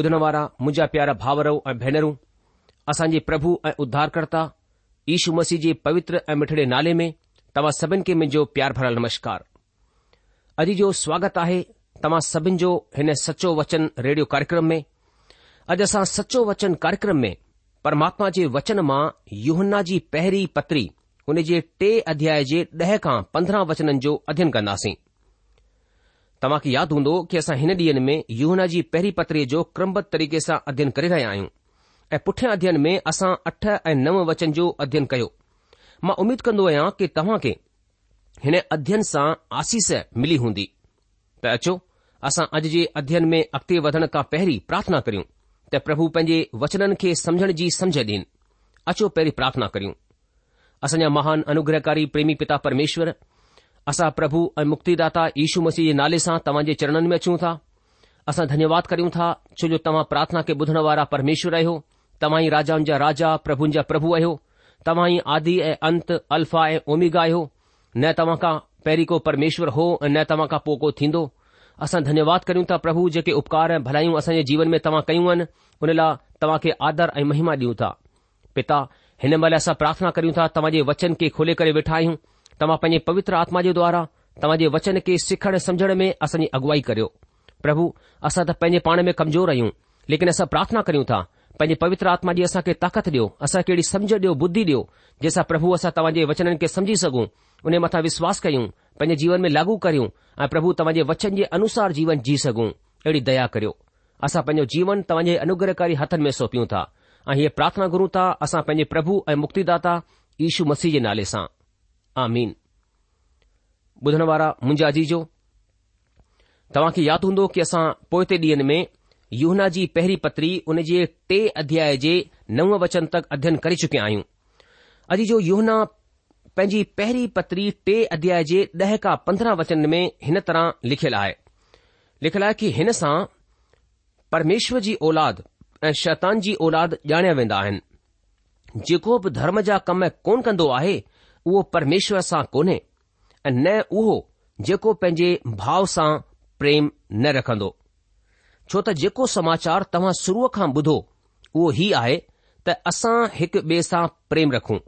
ॿुधण वारा मुंहिंजा प्यारा भावरो ऐं भेनरूं असांजे प्रभु ऐं उद्धारकर्ता ईशू मसीह जे पवित्र ऐं मिठड़े नाले में तव्हां सभिनि खे मुंहिंजो प्यार भरियल नमस्कार अॼु जो स्वागत आहे तव्हां सभिनि जो हिन सचो वचन रेडियो कार्यक्रम में अॼु असां सचो वचन कार्यक्रम में परमात्मा जे वचन मां युहन्ना जी पहिरीं पतरी हुन जे टे अध्याय जे ॾह खां पंद्रहं वचननि जो अध्यन कंदासीं तव्हांखे यादि हूंदो की असां हिन ॾींह में युहना जी पहिरीं पत्रीअ जो क्रमबत तरीक़े सां अध्ययन करे रहिया आहियूं ऐं पुठियां अध्ययन में असां अठ ऐं नव वचन जो अध्यन कयो मां उमीद कन्दो आहियां की तव्हां खे हिन अध्यन सां आसीस मिली हूंदी त अचो असां अॼु जे अध्यन में अॻिते वधण खां पहिरीं प्रार्थना करियूं त प्रभु पंहिंजे वचननि खे समझण जी समझ ॾेन अचो पहिरीं प्रार्थना करियूं असांजा महान अनुग्रहकारी प्रेमी पिता परमेश्वर असा प्रभु ए मुक्तिदाता यीशु मसीह के नाले से तवा चरणन में अचू था असा धन्यवाद करूं था छो जो प्रार्थना के ॿुधण वारा परमेश्वर आयो तवा ई जा राजा प्रभुनि जा प्रभु आयो तवा आदि ए अंत अल्फा ए ओमिगा आयो न तवा का पैरी को परमेश्वर हो न तवा का पोको को थींदो धन्यवाद करूं था प्रभु जेके उपकार ऐं भलायूं जीवन में तवा क्यूं अन उन तवा के आदर ए महिमा दियू था पिता इन मैल असा प्रार्थना करूं था तवाजे वचन के खोले करे वेठा आयो तव्हां पंहिंजे पवित्र आत्मा जे द्वारा तव्हांजे वचन खे सिखण समझण में असांजी अॻुवाई करियो प्रभु असां त पंहिंजे पाण में कमज़ोर आहियूं लेकिन असां प्रार्थना करियूं था पंहिंजे पवित्र आत्मा जी असांखे ताक़त ॾियो असां कहिड़ी समझ ॾियो बुद्धी ॾियो जंहिंसां प्रभु असां तव्हांजे वचननि खे समझी सघूं उन मथां विश्वास कयूं पंहिंजे जीवन में लागू करियूं ऐं प्रभु तव्हांजे वचन जे अनुसार जीवन जी सघूं अहिड़ी दया करियो असां पंहिंजो जीवन तव्हांजे अनुग्रहकारी हथनि में सौंपियूं था ऐं हीअ प्रार्थना गुरु था असां पंहिंजे प्रभु ऐं मुक्तिदाता ईशू मसीह जे नाले सां तव्हांखे यादि हूंदो की असां पोयते ॾींह में युहना जी पहरी पत्री हुन जे टे अध्याय जे नव वचन तक अध्यन करे चुकिया आहियूं अजी जो युहना पंहिंजी पहिरीं पत्री टे अध्याय जे ॾह खां पंद्रहं वचन में हिन तरह लिखियलु आहे लिखियलु आहे की हिन सां परमेश्वर जी ओलाद ऐं शैतान जी ओलाद ॼाणिया वेंदा आहिनि जेको बि धर्म जा कम कोन कन्दो आहे उहो परमेश्वर सां कोन्हे ऐं न उहो जेको पंहिंजे भाव सां प्रेम न रखंदो छो त जेको समाचार तव्हां शुरूअ खां ॿुधो उहो ही आहे त असां हिकु बे सां प्रेम रखूं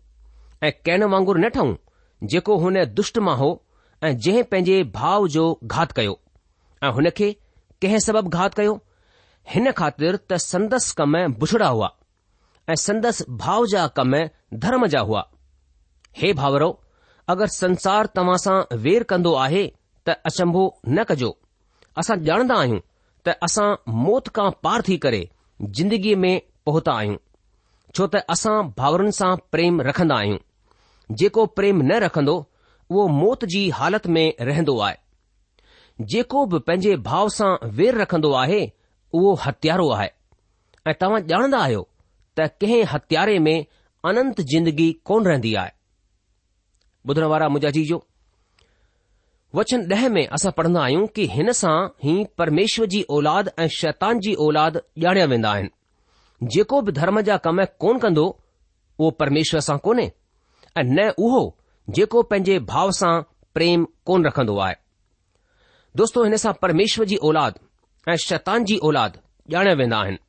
ऐं कहिण वांगुर न ठहूं जेको हुन दुष्ट मां हो ऐं जंहिं पंहिंजे भाव जो घात कयो ऐं हुन खे कंहिं सबब घात कयो हिन ख़ातिर त संदसि कम बुछड़ा हुआ ऐं संदसि भाव जा कम धर्म जा हुआ हे भावरो अगरि संसार तव्हां सां वेर कंदो आहे त अचंभो न कजो असां ॼाणंदा आहियूं त असां मौत खां पार थी करे जिंदगीअ में पहुता आहियूं छो त असां भाउरनि सां प्रेम रखंदा आहियूं जेको प्रेम न रखंदो उहो मौत जी हालत में रहंदो आहे जेको बि पंहिंजे भाव सां वेर रखंदो आहे उहो हत्यारो आहे ऐं तव्हां ॼाणंदा आहियो त कंहिं हत्यारे में अनंत जिंदगी कोन रहंदी आहे ॿुधण वारा मुंहिंजा जीजो वचन ॾह में असां पढ़ंदा आहियूं कि हिन सां ई परमेश्वर जी औलाद ऐं शैतान जी औलाद ॼाणिया वेंदा आहिनि जेको बि धर्म जा कम कोन कंदो उहो परमेश्वर सां कोन्हे ऐं न उहो जेको पंहिंजे भाव सां प्रेम कोन रखंदो आहे दोस्तो हिन सां परमेश्वर जी औलाद ऐं शैतान जी औलाद ॼाणिया वेंदा आहिनि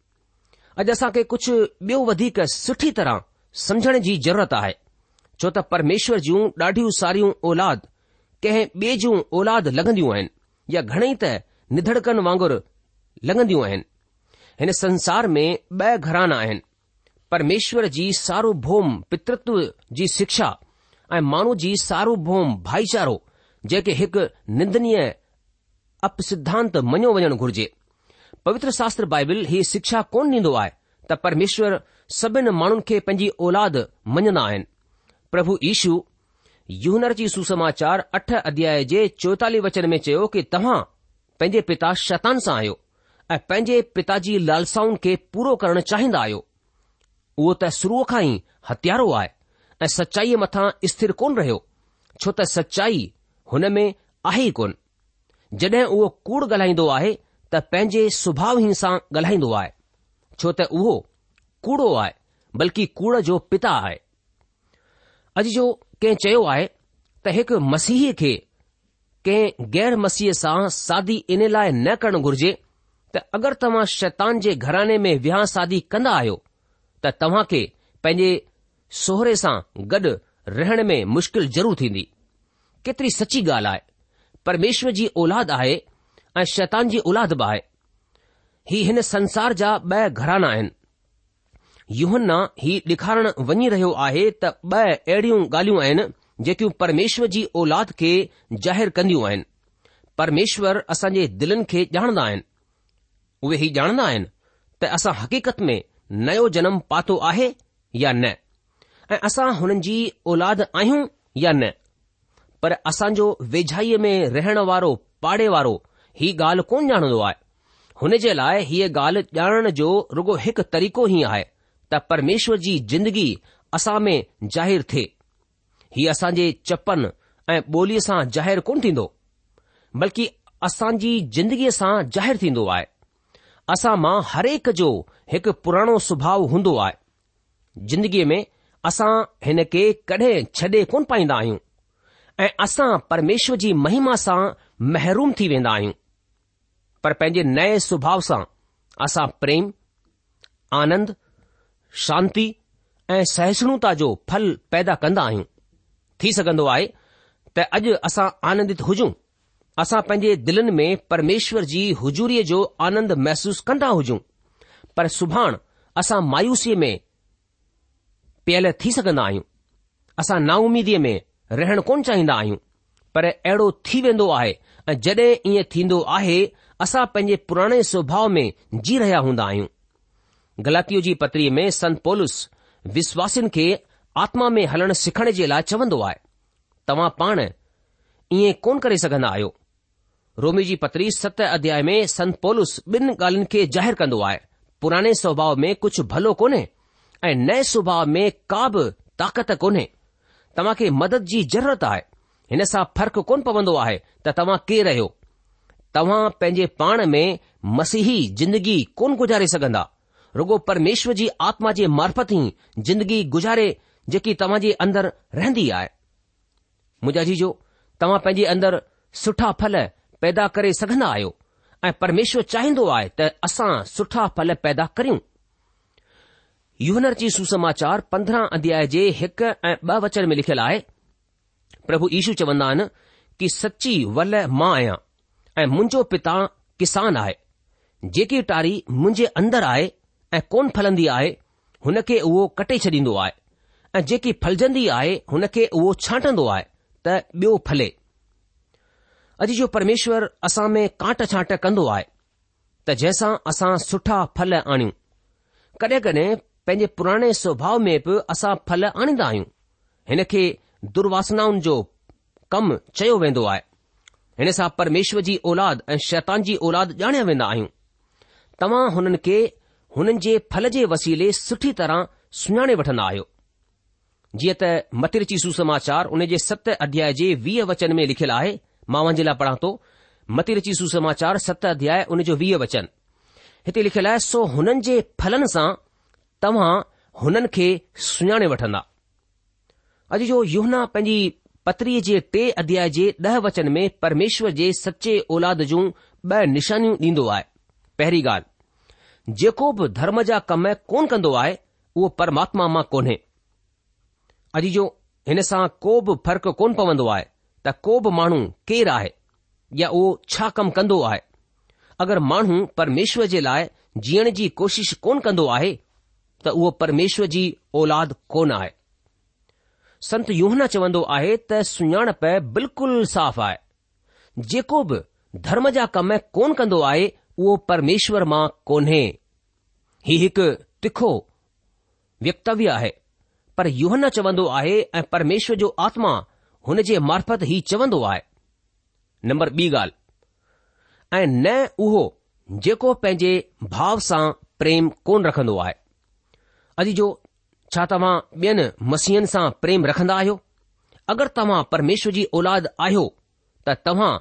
अॼु असांखे कुझु ॿियो वधीक सुठी तरह समझण जी ज़रूरत आहे छो त परमेश्वर जूं ॾाढियूं सारियूं औलाद कंहिं ॿिए जूं औलाद लॻंदियूं आहिनि या घणेई त निधड़कनि वांगुरु लॻंदियूं आहिनि हिन संसार में ॿ घराना आहिनि परमेश्वर जी सार्वभौम पितृत्व जी शिक्षा ऐं माण्हू जी सार्वभौम भाईचारो जेके हिकु निंदनीय अपसिद्धांत मञियो वञणु घुर्जे पवित्र शास्त्र बाइबिल हीउ शिक्षा कोन ॾींदो आहे त परमेश्वर सभिनि माण्हुनि खे पंहिंजी औलाद मञंदा आहिनि પ્રભુ ઈશુ યોનરજી સુસમાચાર 8 અધ્યાય જે 44 वचन મે છે કે તહા પેજે પિતા શયતન સા આયો એ પેજે પિતાજી લાલસાઓન કે પૂરોકરણ ચાહીન આયો વો તે સરોખાઈ હત્યારો આય એ સચ્ચાઈ મેથા સ્થિર કોન રહ્યો છોતે સચ્ચાઈ હને મે આહી કોન જડે વો કૂડ ગલાઈ દો આહે તા પેજે સુભાવ હી સા ગલાઈ દો આહે છોતે વો કૂડો આય બલકી કૂડો જો પિતા હૈ अॼु जो कंहिं चयो आहे त हिकु मसीह खे कंहिं गैर मसीह सां शादी इन लाइ न करणु घुर्जे त अगरि तव्हां शैतान जे घराने में विहांह शादी कंदा आहियो त तव्हां खे पंहिंजे सोहरे सां गॾु रहण में मुश्किल ज़रूरु थींदी केतिरी सची ॻाल्हि आहे परमेष्वर जी ओलाद आहे ऐं शैतान जी औलाद बि आहे ही हिन संसार जा ब॒ घराना आहिनि न ही ॾेखारण वञी रहियो आहे त ॿ अहिड़ियूं ॻाल्हियूं आहिनि जेकियूं परमेश्वर जी औलाद खे ज़ाहिर कंदियूं आहिनि परमेश्वर असांजे दिलनि खे ॼाणंदा आहिनि उहे ही ॼाणंदा आहिनि त असां हक़ीक़त में नयो जनम पातो आहे या न ऐं असां हुननि जी औलाद आहियूं या न पर असांजो वेझाईअ में रहण वारो पाड़े वारो ही ॻाल्हि कोन ॼाणंदो आहे हुन जे लाइ हीअ ॻाल्हि ॼाणण जो रुॻो हिकु तरीक़ो ई आहे परमेश्वर जी जिंदगी असां में ज़ाहिरु थिए हीअ असां जे चपन ऐं ॿोलीअ सां जाहिरु कोन थींदो बल्कि असां जी जिंदगीअ सां ज़ाहिरु थींदो आहे असां मां हरेक जो हिकु पुराणो सुभाउ हूंदो आहे जिंदगीअ में असां हिन खे कडहिं छॾे कोन पाईंदा आहियूं ऐं असां परमेश्वर जी महिमा सां महरूम थी वेंदा आहियूं पर पंहिंजे नए सुभाउ सां असां प्रेम आनंद ऐं शांती ऐं सहिष्णुता जो फल पैदा कंदा आहियूं थी सघंदो आहे त अॼु असां आनंदित हुजूं असां पंहिंजे दिलनि में परमेश्वर जी हुजूरीअ जो आनंद महसूस कंदा हुजूं पर सुभाणे असां मायूसीअ में पियल थी सघंदा आहियूं असां नाउमीदीअ में रहण कोन चाहींदा आहियूं पर अहिड़ो थी वेंदो आहे ऐं जड॒हिं ईअं थींदो आहे असां पंहिंजे पुराणे स्वभाउ में जी रहिया हूंदा आहियूं गलातियूं जी पतरीअ में संत पोलस विश्वासिन खे आत्मा में हलण सिखण जे लाइ चवंदो आहे तव्हां पाण ईअं कोन करे सघंदा आहियो रोमी जी पत्री सत अध्याय में संत पोलुस बिन ॻाल्हियुनि खे ज़ाहिरु कंदो आहे पुराणे स्वभाव में कुझ भलो कोन्हे ऐं नए स्वभाव में का बि ताक़त कोन्हे तव्हां खे मदद जी ज़रूरत आहे हिन सां फ़र्क़ु कोन पवंदो आहे त तव्हां के रहियो तव्हां पंहिंजे पाण में मसीही जिंदगी कोन गुज़ारे सघंदा रुगो परमेश्वर जी आत्मा जे मार्फत ई जिंदगी गुज़ारे जेकी तव्हां जे अंदरि रहंदी आहे मुंहिंजा जी जो तव्हां पंहिंजे अंदर सुठा फल पैदा करे सघन्दा आहियो ऐं परमेश्वर चाहिंदो आहे त असां सुठा फल पैदा करियूं युवनर जी सुसमाचार पंद्रहं अध्याय जे हिकु ऐं ब वचन में लिखियलु आहे प्रभु ईशू चवंदा आइन कि सची वल मां आहियां ऐं मुंहिंजो पिता किसान आए जेकी टारी मुंहिंजे अंदरि आए ऐं कोन फलंदी आहे हुन खे उहो कटे छॾींदो आहे ऐं जेकी फलजंदी आहे हुन खे उहो छांटंदो आहे त ॿियो फले अॼु जो परमेश्वर असां में कांट छांट कंदो आहे त जंहिंसां असां सुठा फल आणियूं कॾहिं कॾहिं पंहिंजे पुराणे स्वभाव में बि असां फल आणींदा आहियूं हिन खे दुर्वासनाउनि जो कमु चयो वेंदो आहे हिन सां परमेश्वर जी औलाद ऐं शैतान जी औलाद ॼाणिया वेंदा आहियूं तव्हां हुननि खे हुननि जे फल जे वसीले सुठी तरह सुञाणे वठंदा आहियो जीअं त मतिरची सुसमाचार उन जे सत अध्याय जे वीह वचन में लिखियलु आहे मां वञे लाइ पढ़ा थो मतिरची सुसमाचार सत अध्याय उन जो वीह वचन हिते लिखियलु आहे सो हुननि जे फलनि सां तव्हां हुननि खे सुञाणे वठंदा अॼु जो युहना पंहिंजी पत्रीअ जे टे अध्याय जे ॾह वचन में परमेश्वर जे सचे औलाद जूं ॿ निशानियूं ॾींदो आहे पहिरीं ॻाल्हि जेको बि धर्म जा कम कोन कंदो आहे उहो परमात्मा मां कोन्हे अॼु जो हिन सां को बि फ़र्क़ु कोन पवंदो आहे त को बि माण्हू केरु आहे या उहो छा कमु कंदो आहे अगरि माण्हू परमेश्वर जे लाइ जीअण जी कोशिश कोन कंदो आहे त उहो परमेश्वर जी औलाद कोन आहे संत युहन चवंदो आहे त सुञाणप बिल्कुलु साफ़ आहे जेको बि धर्म जा कम कोन कंदो आहे उहो परमेश्वर मां कोन्हे ही हिकु तिखो वक्तव्य आहे पर युहन न चवंदो आहे ऐं परमेश्वर जो आत्मा हुन जे मार्फत ही चवंदो आहे नम्बर ॿी ॻाल्हि ऐं न उहो जेको पंहिंजे भाउ सां प्रेम कोन रखन्दो आहे अॼु जो छा तव्हां ॿियनि मसीहनि सां प्रेम रखन्दा आहियो अगरि तव्हां परमेश्वर जी औलाद आहियो त तव्हां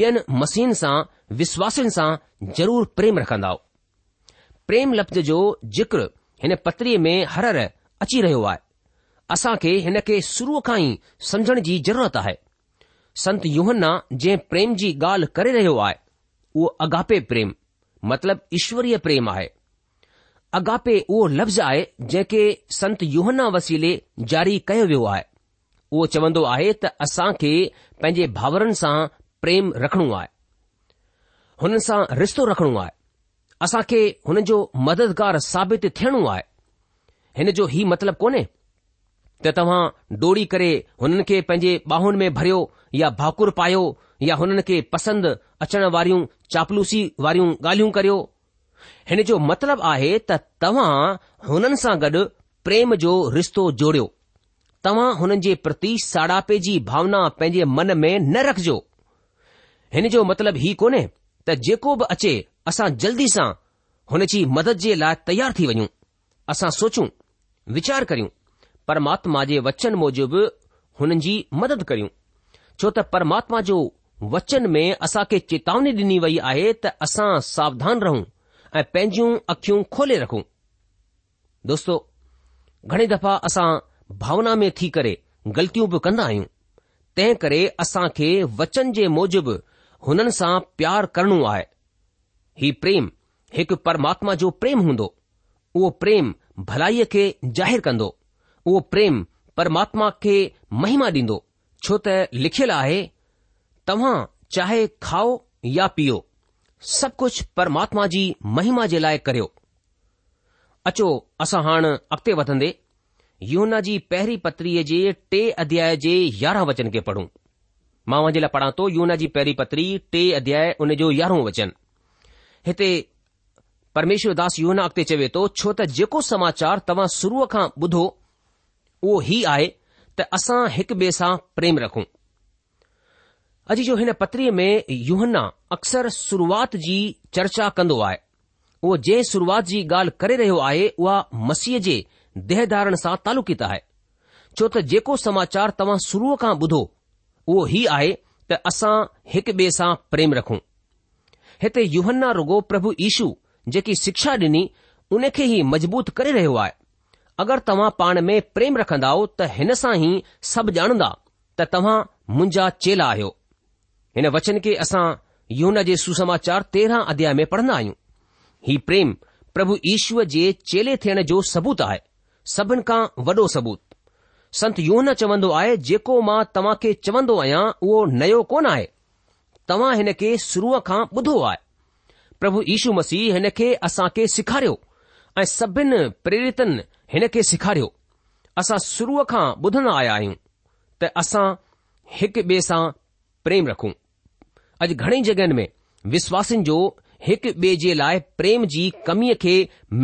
ॿियनि मसीहनि सां विश्वासनि सां ज़रूर प्रेम रखन्दा प्रेम लफ़्ज़ जो जिक्र हिन पत्रीअ में हर हर अची रहियो आहे असांखे हिन खे शुरूअ खां ई समुझण जी ज़रूरत आहे संत यूहन्ना जंहिं प्रेम जी ॻाल्हि करे रहियो आहे उहो अॻापे प्रेम मतिलब ईश्वरीय प्रेम आहे अॻापे उहो लफ़्ज़ आहे जंहिंखे संत यूहन्ना वसीले जारी कयो वियो आहे उहो चवन्दो आहे त असां खे पंहिंजे भाउरनि सां प्रेम रखणो आहे हुन सां रिश्तो रखणो आहे असां खे हुन जो मददगार साबित थियणो आहे हिन जो ई मतिलबु कोन्हे त तव्हां डोड़ी करे हुननि खे पंहिंजे बाहुनि में भरियो या भाकुर पायो या हुननि खे पसंदि अचण वारियूं चापलूसी वारियूं ॻाल्हियूं करियो हिन जो मतिलबु आहे त तव्हां हुननि सां गॾु प्रेम जो रिश्तो जोड़ियो तव्हां हुननि जे प्रति साड़ापे जी भावना पंहिंजे मन में न रखजो हिन जो मतिलबु ई कोन्हे त जेको बि अचे असां जल्दी सां हुन जी मदद जे लाइ तयार थी वञूं असां सोचूं वीचार करियूं परमात्मा जे वचन मूजिबि हुननि जी मदद करियूं छो त परमात्मा जो वचन में असां खे चेतावनी ॾिनी वई आहे त असां सावधान रहूं ऐं पंहिंजूं अखियूं खोले रखूं दोस्तो घणे दफ़ा असां भावना में थी करे ग़लतियूं बि कंदा आहियूं तंहिं करे असां खे वचन जे मूजिबि हुननि सां प्यार करणो आहे हीउ प्रेम हिकु परमात्मा जो प्रेम हूंदो उहो प्रेम भलाईअ खे ज़ाहिरु कंदो उहो प्रेम परमात्मा खे महिमा ॾींदो छो त लिखियलु आहे तव्हां चाहे खाओ या पीओ सभु कुझु परमात्मा जी महिमा जे लाइ करियो अचो असां हाणे अॻिते वधंदे योना जी पहिरीं पत्रीअ जे टे अध्याय जे यारहं वचन खे पढ़ूं मां वञे लाइ पढ़ा थो युहना जी पहिरीं पत्री टे अध्याय उन जो यारहों वचन हिते परमेश्वर दास युहना अॻिते चवे थो छो त जेको समाचार तव्हां शुरूअ खां ॿुधो उहो ई आहे त असां हिक ॿिए सां प्रेम रखूं अॼु जो हिन पत्रीअ में युना अक्सर शुरुआत जी चर्चा कंदो आहे उहो जंहिं शुरुआत जी ॻाल्हि करे रहियो आहे उहा मसीह जे देहधारण सां तालुकित आहे छो त जेको समाचार तव्हां शुरूअ खां ॿुधो उहो हीउ आहे त असां हिक ॿिए सां प्रेम रखूं हिते युहन्ना रुगो प्रभु ईशू जेकी शिक्षा ॾिनी उन खे ई मजबूत करे रहियो आहे अगरि तव्हां पाण में प्रेम रखंदा त हिन सां ई सभु ॼाणंदा त तव्हां मुंहिंजा चेला आहियो हिन वचन खे असां यौन जे सुसमाचार तेरहं अध्याय में पढ़ंदा आहियूं ही प्रेम प्रभु ईश्वर जे चेले थियण जो सबूत आहे सभिनि खां वॾो सबूत संत यो चवंदो आहे जेको मां तव्हां खे चवंदो आहियां उहो नयो कोन आहे तव्हां हिन खे शुरूअ खां ॿुधो आहे प्रभु यीशू मसीह हिन खे असां खे सेखारियो ऐं सभिनि प्रेरितनि हिन खे सेखारियो असां शुरूअ खां ॿुधंदा आया आहियूं त असां हिक ॿिए सां प्रेम रखूं अॼु घणेई जॻहियुनि में विश्वासिन जो हिक ॿिए जे लाइ प्रेम जी कमीअ खे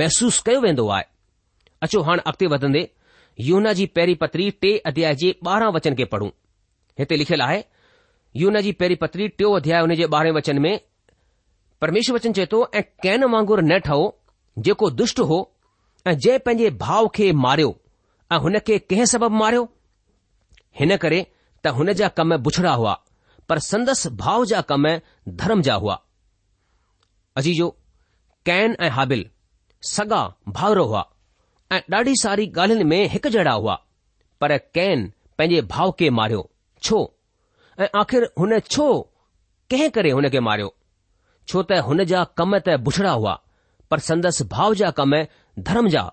महसूस कयो वेंदो आहे अचो हाणे अॻिते वधंदे यूना जी पैरी पत्री टे अध्याय जे ॿारहां वचन खे पढ़ूं हिते लिखियलु आहे यूना जी पैरी पत्री टियों अध्याय हुन जे ॿारहें वचन में परमेश्वर वचन चए थो ऐं कैन वांगुर न ठहो जेको दुष्ट हो ऐं जंहिं पंहिंजे भाव खे मारियो ऐं हुन खे कंहिं सबब मारियो हिन करे त हुन जा कम बुछड़ा हुआ पर संदस भाव जा कम धर्म जा हुआ अजीजो कैन ऐं हाबिल सगा અડધી સારી ગલન મે એક જડા હુઆ પર કેન પજે ભાવ કે માર્યો છો અ આખિર ઉને છો કે કરે ઉને કે માર્યો છો તો હન જા કમ ત બુછડા હુઆ પર સદસ ભાવ જા કમ ધર્મ જા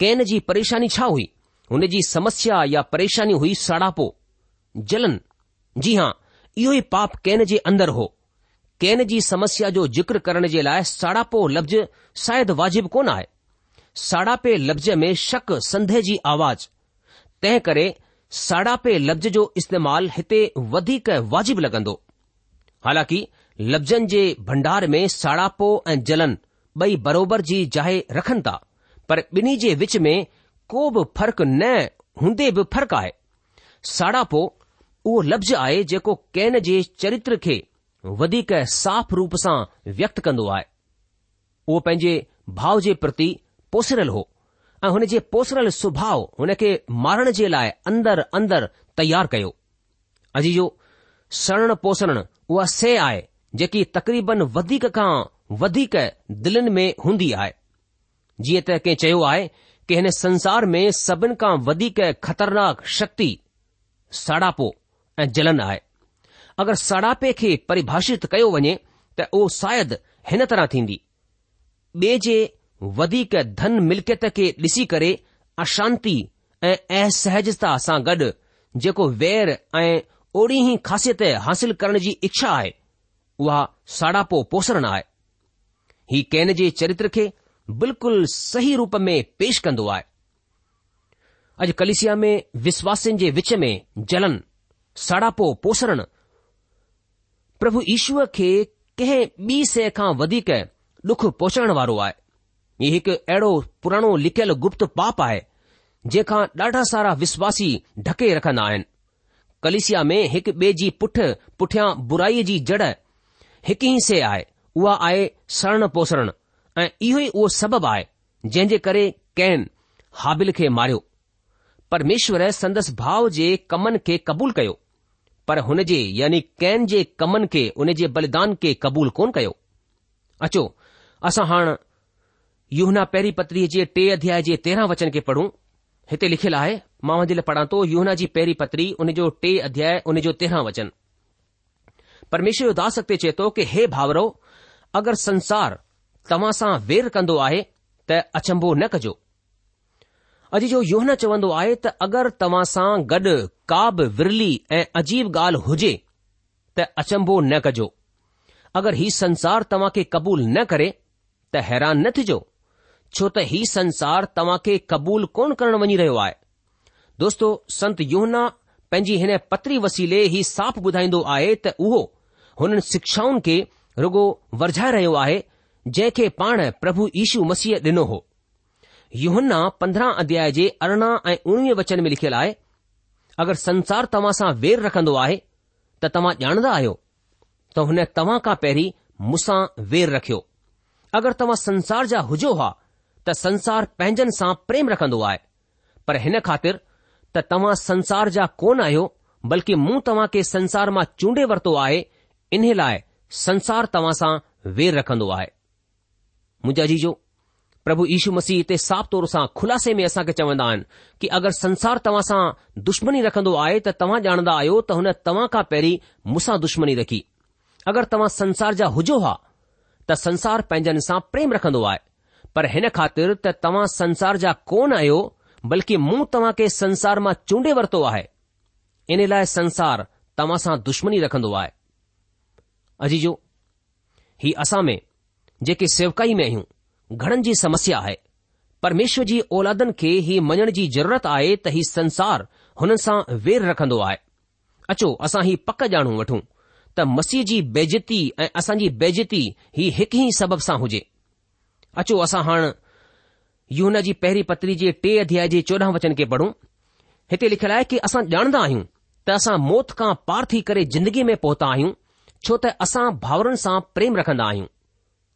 કેનજી પરેશાની છા હુઈ ઉનેજી સમસ્યા يا પરેશાની હુઈ સાડાપો જલન જી હા યોય પાપ કેનજી અંદર હો કેનજી સમસ્યા જો જિકર કરને લે સાડાપો શબ્દ સાયદ વાजिब કો ના હૈ साड़ा पे लफ़्ज़ में शक संधे जी आवाज़ तंहिं करे साड़ा पे लफ़्ज़ जो इस्तेमालु हिते वधीक वाजिबु लॻंदो हालांकि लफ़्ज़नि जे भंडार में साड़ापो ऐं जलन ॿई बरोबर जी जाए रखनि था पर ॿिन्ही जे विच में को बि फ़र्क़ु न हूंदे बि फ़र्क़ु आहे साड़ापो उहो लफ़्ज़ आहे जेको कैन जे चरित्र खे वधीक साफ़ रूप सां व्यक्त कंदो आहे उहो पंहिंजे भाउ जे प्रति पोसरियल हो ऐं हुन जे पोसरियल सुभाउ हुन खे मारण जे लाइ अंदर अंदर तयार कयो अॼु जो सरण पोसरण उहा से आहे जेकी तक़रीबन वधीक खां वधीक दिलनि में हूंदी आहे जीअं त कंहिं चयो आहे कि हिन संसार में सभिनि खां वधीक ख़तरनाक शक्ति सड़ापो ऐं जलन आहे अगरि सड़ापे खे परिभाषित कयो वञे त उहो शायदि हिन तरह थींदी ॿिए जे વધીક ધન મળકે તકે દિસી કરે અશાંતિ એ સહજતા સાગડ જેકો વેર એ ઓડી હી ખાસિયતે حاصل કરણ જી ઈચ્છા આય વા સાડાપો પોસરણ આય હી કેનેજી ચરિત્ર કે બિલકુલ સહી રૂપ મેં پیش કંદો આય આજ કલિસિયા મે વિશ્વાસન જે વિચે મેં જલન સાડાપો પોસરણ પ્રભુ ઈશુ કે કહે બી સેખા વધીક દુખ પોચણ વાળો આય हीउ हिकु अहिड़ो पुराणो लिखियलु गुप्त पाप आहे जंहिंखां ॾाढा सारा विश्वासी ढके रखंदा आहिनि कलिसिया में हिकु ॿिए जी पुठ पुठियां बुराईअ जी जड़ हिकु ई से आहे उहा आहे सरण पोसरण ऐं इहो ई उहो सबबु आहे जंहिं जे करे कैन हाबिल खे मारियो परमेश्वर संदसि भाउ जे कमनि खे क़बूल कयो पर हुन जे यानी कैन जे कमनि खे हुन जे बलिदान खे क़बूल कोन कयो अचो असां हाणे यहना पहिरीं पत्रीअ जे टे अध्याय जे तेरहं वचन खे पढ़ूं हिते लिखियलु आहे मां वञे लाइ पढ़ा थो युहना जी पहिरीं पत्री हुन जो टे अध्याय उन जो तेरहं वचन परमेश्वर उदास अॻिते चए थो कि हे भावरो अगरि संसार तव्हां सां वेर कंदो आहे त अचंबो न कजो अॼु जो योहना चवन्दो आहे त अगरि तव्हां सां गॾु काब विरली ऐं अजीब ॻाल्हि हुजे त अचंबो न कजो अगरि हीउ संसार तव्हां खे कबूल न करे त हैरान न छो त ही संसार तव्हां खे क़बूल कोन करण वञी रहियो आहे दोस्तो संत यूहन्न्न्न्न्ना पंहिंजी हिन पत्री वसीले ही साफ़ ॿुधाईंदो आहे त उहो हुननि शिक्षाउनि खे रुगो वरझाए रहियो आहे जंहिंखे पाण प्रभु यीशू मसीह ॾिनो हो युहन्ना पंद्रहं अध्याय जे अरिड़हं ऐं उणिवीह वचन में लिखियलु आहे अगरि संसार तव्हां सां वेर रखंदो आहे त तव्हां ॼाणदा आहियो त हुन तव्हां खां पहिरीं मुसां वेर रखियो अगरि तव्हां संसार जा हुजो हा त संसार पंहिंजनि सां प्रेम रखंदो आहे पर हिन ख़ातिर त तव्हां संसार जा कोन आहियो बल्कि मूं तव्हां खे संसार मां चूंडे वरितो आहे इन लाइ संसार तव्हां सां वेर रखंदो आहे मुंहिंजा जीजो प्रभु यीशू मसीह हिते साफ़ तौर सां खुलासे में असांखे चवंदा आहिनि कि अगरि संसार तव्हां सां दुश्मनी रखंदो आहे त तव्हां ॼाणदा आहियो त हुन तव्हां खां पहिरीं मूंसां दुश्मनी रखी अगरि तव्हां संसार जा हुजो हा त संसार पंहिंजनि सां प्रेम रखंदो आहे पर हिन ख़ातिर त तव्हां संसार जा कोन आहियो बल्कि मूं तव्हां खे संसार मां चूंडे वरितो आहे इन लाइ संसार तव्हां सां दुश्मनी रखंदो आहे अजीजो हीउ असां में जेके सेवकाई में आहियूं घणनि जी समस्या आहे परमेश्वर जी औलादनि खे ही मञण जी ज़रूरत आहे त ही संसार हुननि सां वेर रखंदो आहे अचो असां ही पक ॼाणू वठूं त मसीह जी बेज़ती ऐं असांजी बेज़ती ही हिकु ई सबब सां हुजे अचो असां हाणे यून जी पहिरीं पत्री जे टे अध्याय जे चोॾहं वचन खे पढ़ूं हिते लिखियलु आहे कि असां ॼाणदा आहियूं त असां मौत खां पार थी करे ज़िंदगी में पहुता आहियूं छो त असां भाउरनि सां प्रेम रखंदा आहियूं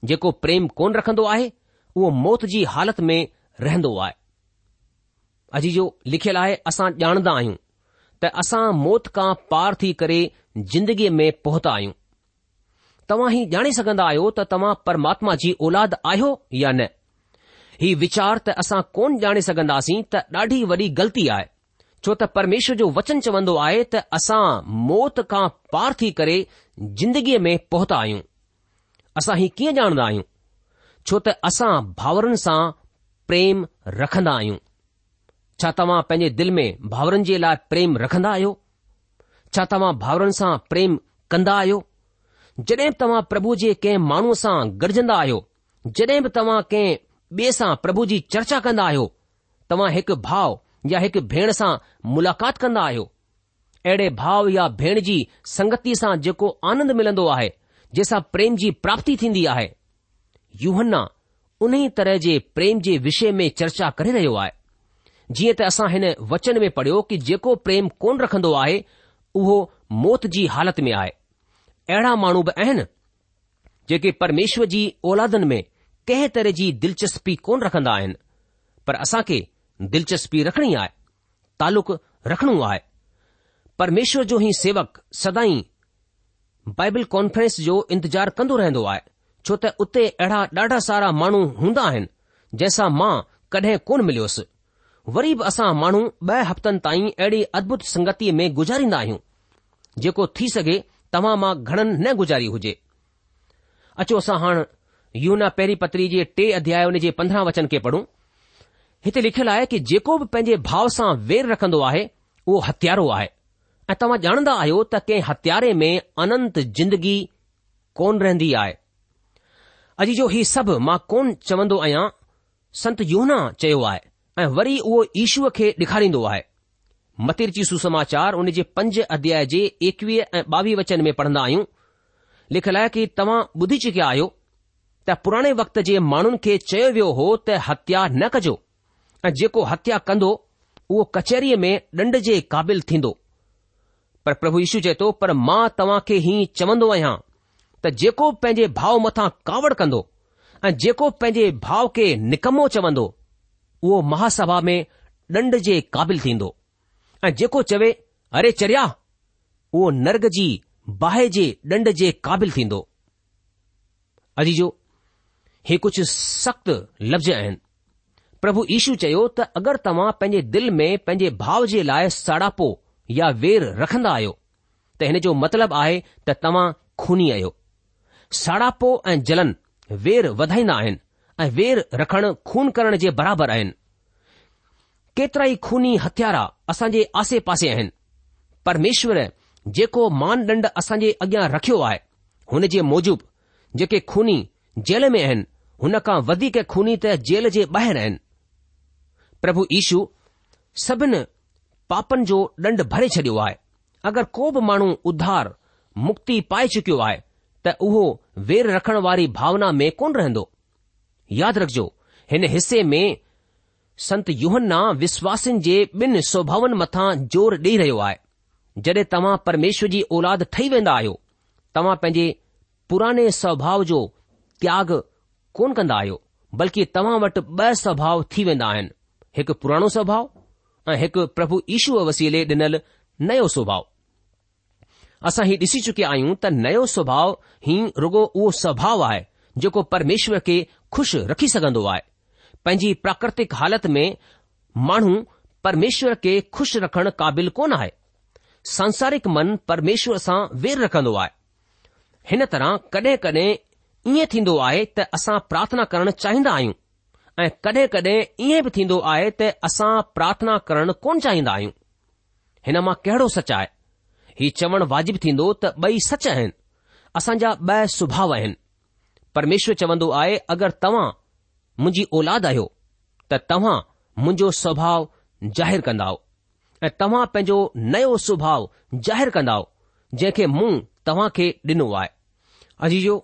जेको प्रेम कोन रखंदो आहे उहो मौत जी हालत में रहंदो आहे अजी जो लिखियलु आहे असां ॼाणंदा आहियूं त असां मौत खां पार थी करे जिंदगीअ में पहुता आहियूं तव्हां ई ॼाणे सघंदा आहियो त तव्हां परमात्मा जी औलाद आहियो या न ही वीचार त असां कोन ॼाणे सघंदासीं त ॾाढी वॾी ग़लती आहे छो त परमेश्वर जो वचन चवंदो आहे त असां मौत खां पार थी करे जिंदगीअ में पहुता आहियूं असां ही कीअं ॼाणंदा आहियूं छो त असां भाउरनि सां प्रेम रखंदा आहियूं छा तव्हां पंहिंजे दिल में भाउरनि जे लाइ प्रेम रखंदा आहियो छा तव्हां भाउरनि सां प्रेम कंदा आहियो जॾहिं बि तव्हां प्रभु जे कंहिं माण्हूअ सां गॾिजंदा आहियो जॾहिं बि तव्हां कंहिं ॿिए सां प्रभु जी चर्चा कंदा आहियो तव्हां हिकु भाउ या हिकु भेण सां मुलाक़ात कंदा आहियो अहिड़े भाउ या भेण जी संगति सां जेको आनंद मिलंदो आहे जंहिंसां प्रेम जी प्राप्ति थींदी आहे युवना उन ई तरह जे प्रेम जे विषय में चर्चा करे रहियो आहे जीअं त असां हिन वचन में पढ़ियो कि जेको प्रेम कोन रखंदो आहे उहो मौत जी हालति में आहे अहिड़ा माण्हू बि आहिनि जेके परमेश्वर जी औलादनि में कंहिं तरह जी दिलचस्पी कोन रखंदा आहिनि पर असां खे दिलचस्पी रखणी आहे तालुक़ रखणो आहे परमेश्वर जो ई सेवक सदाई बाइबल कॉन्फ्रेंस जो इंतजार कंदो रहंदो आहे छो त उते अहिड़ा ॾाढा सारा माण्हू हूंदा आहिनि जंहिंसां मां कॾहिं कोन मिलियोसि वरी बि असां माण्हू ॿ हफ़्तनि ताईं अहिड़ी अदभुत संगतीअ में गुजारींदा आहियूं जेको थी सघे तव्हां मां घणनि न गुज़ारी हुजे अचो असां हाणे यूना पहिरीं पत्री जे टे अध्याय हुन जे पंद्रहं वचन खे पढ़ूं हिते लिखियलु आहे कि जेको बि पंहिंजे भाव सां वेर रखंदो आहे उहो हथियारो आहे ऐं तव्हां ॼाणंदा आहियो त कंहिं हथियारे में अनंत जिंदगी कोन रहंदी आहे अॼु जो हीउ सभु मां कोन चवंदो आहियां संत यूना चयो आहे ऐं वरी उहो ईशूअ खे ॾेखारींदो आहे मतिरची सुसमाचार उन जे पंज अध्याय जे एकवीह ऐं ॿावीह वचन में पढ़ंदा आहियूं लिखियलु आहे कि तव्हां ॿुधी चुकिया आहियो त पुराणे वक़्त जे माण्हुनि खे चयो वियो हो त हत्या न कजो ऐं जेको हत्या कंदो उहो कचहरीअ में ॾंड जे क़ाबिल थींदो पर प्रभु यीशू चए थो पर मां तव्हां खे ही चवंदो आहियां त जेको पंहिंजे भाउ मथां कावड़ कंदो ऐं जेको पंहिंजे भाउ खे निकमो चवंदो उहो महासभा में ॾंड जे क़ाबिल थींदो ऐं जेको चवे अरे चरिया उहो नर्ग जी बाहि जे ॾंड जे क़ाबिल थींदो अजी जो हे कुझु सख़्तु लफ़्ज़ आहिनि प्रभु ईशू चयो त अगरि तव्हां पंहिंजे दिलि में पंहिंजे भाउ जे लाइ साड़ापो या वेर रखंदा आहियो त हिन जो मतिलबु आहे त तव्हां खूनी आहियो साड़ापो ऐं जलन वेर वधाईंदा आहिनि ऐं वेर रखणु खून करण जे बराबरि आहिनि केतिरा ई खूनी हथियारा असां जे आसे पासे आहिनि परमेश्वर जेको मानदंड असां जे अॻियां रखियो आहे हुन जे मूजिब जेके खूनी जेल में आहिनि हुन खां वधीक खूनी त जेल जे ॿाहिरि आहिनि प्रभु ईशू सभिनी पापनि जो दंड भरे छडि॒यो आहे अगरि को बि माण्हू उधार मुक्ति पाए चुकियो आहे त उहो वेर रखण वारी भावना में कोन रहंदो यादि रखजो हिन हिस्से में संत युहन्ना विश्वासिन जे ॿिनि स्वभाउनि मथां ज़ोर ॾेई रहियो आहे जडे॒ तव्हां परमेश्वर जी औलाद ठही वेंदा आहियो तव्हां पंहिंजे पुराने स्वभाव जो त्याग कोन कंदा आहियो बल्कि तव्हां वटि ॿ स्वभाव थी वेंदा आहिनि हिकु पुराणो स्वभाव ऐं हिकु प्रभु ईशूअ वसीले डि॒नल नयो स्वभाव असां हीउ ॾिसी चुकिया आहियूं त नयो स्वभाव ही रुगो उहो स्वभाव आहे जेको परमेश्वर खे खु़शि रखी सघन्दो आहे पंहिंजी प्राकृतिक हालति में माण्हू परमेश्वर खे खु़शि रखण क़ाबिल कोन आहे सांसारिक मन परमेश्वर सां वेर रखंदो आहे हिन तरह कडहिं कडहिं ईअं थींदो आहे त असां प्रार्थना करणु चाहींदा आहियूं ऐं कडहिं कॾहिं ईअं बि थींदो आहे त असां प्रार्थना करणु कोन चाहींदा आहियूं हिन मां कहिड़ो सच आहे हीउ चवण वाजिबु थींदो त ॿई सच आहिनि असांजा ॿ सुभाउ आहिनि परमेश्वर चवंदो आहे अगरि तव्हां मुंहिंजी औलाद आहियो त तव्हां मुंहिंजो स्वभाव जाहिरु कंदा ऐं तव्हां पंहिंजो नयो सुभाउ जाहिरु कंदव जंहिंखे मूं तव्हां खे ॾिनो आहे अजी जो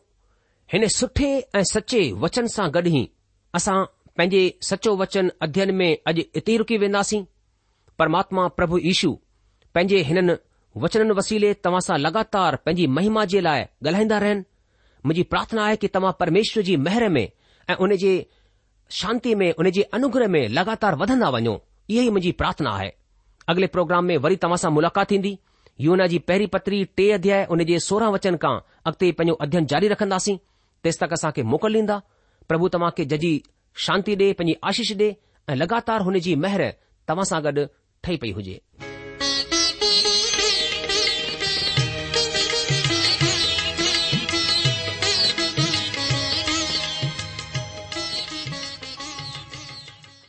हिन सुठे ऐं सचे वचन सां गॾु ई असां पंहिंजे सचो वचन अध्यन में अॼु इते ई रुकी वेंदासीं परमात्मा प्रभु यीशु पंहिंजे हिननि वचननि वसीले तव्हां सां लॻातार पंहिंजी महिमा जे लाइ ॻाल्हाईंदा रहनि मुंहिंजी प्रार्थना आहे कि तव्हां परमेश्वर जी महर में ऐं उन जे शांति में उन जे अनुग्रह में लगातार वधंदा वञो इहा ई मुंहिंजी प्रार्थना आहे अगले प्रोग्राम में वरी तव्हां सां मुलाक़ात थींदी यूना जी पहिरीं पतरी टे अध्याय हुन जे सोरहं वचन खां अॻिते पंहिंजो अध्ययन जारी रखंदासीं तेसि तक असां खे मोकिल ॾींदा प्रभु तव्हां खे जजी शांती डि॒ पंहिंजी आशीष डिए ऐं लॻातार जी मेहर तव्हां सां गॾु ठही पई हुजे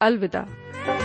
अलविदा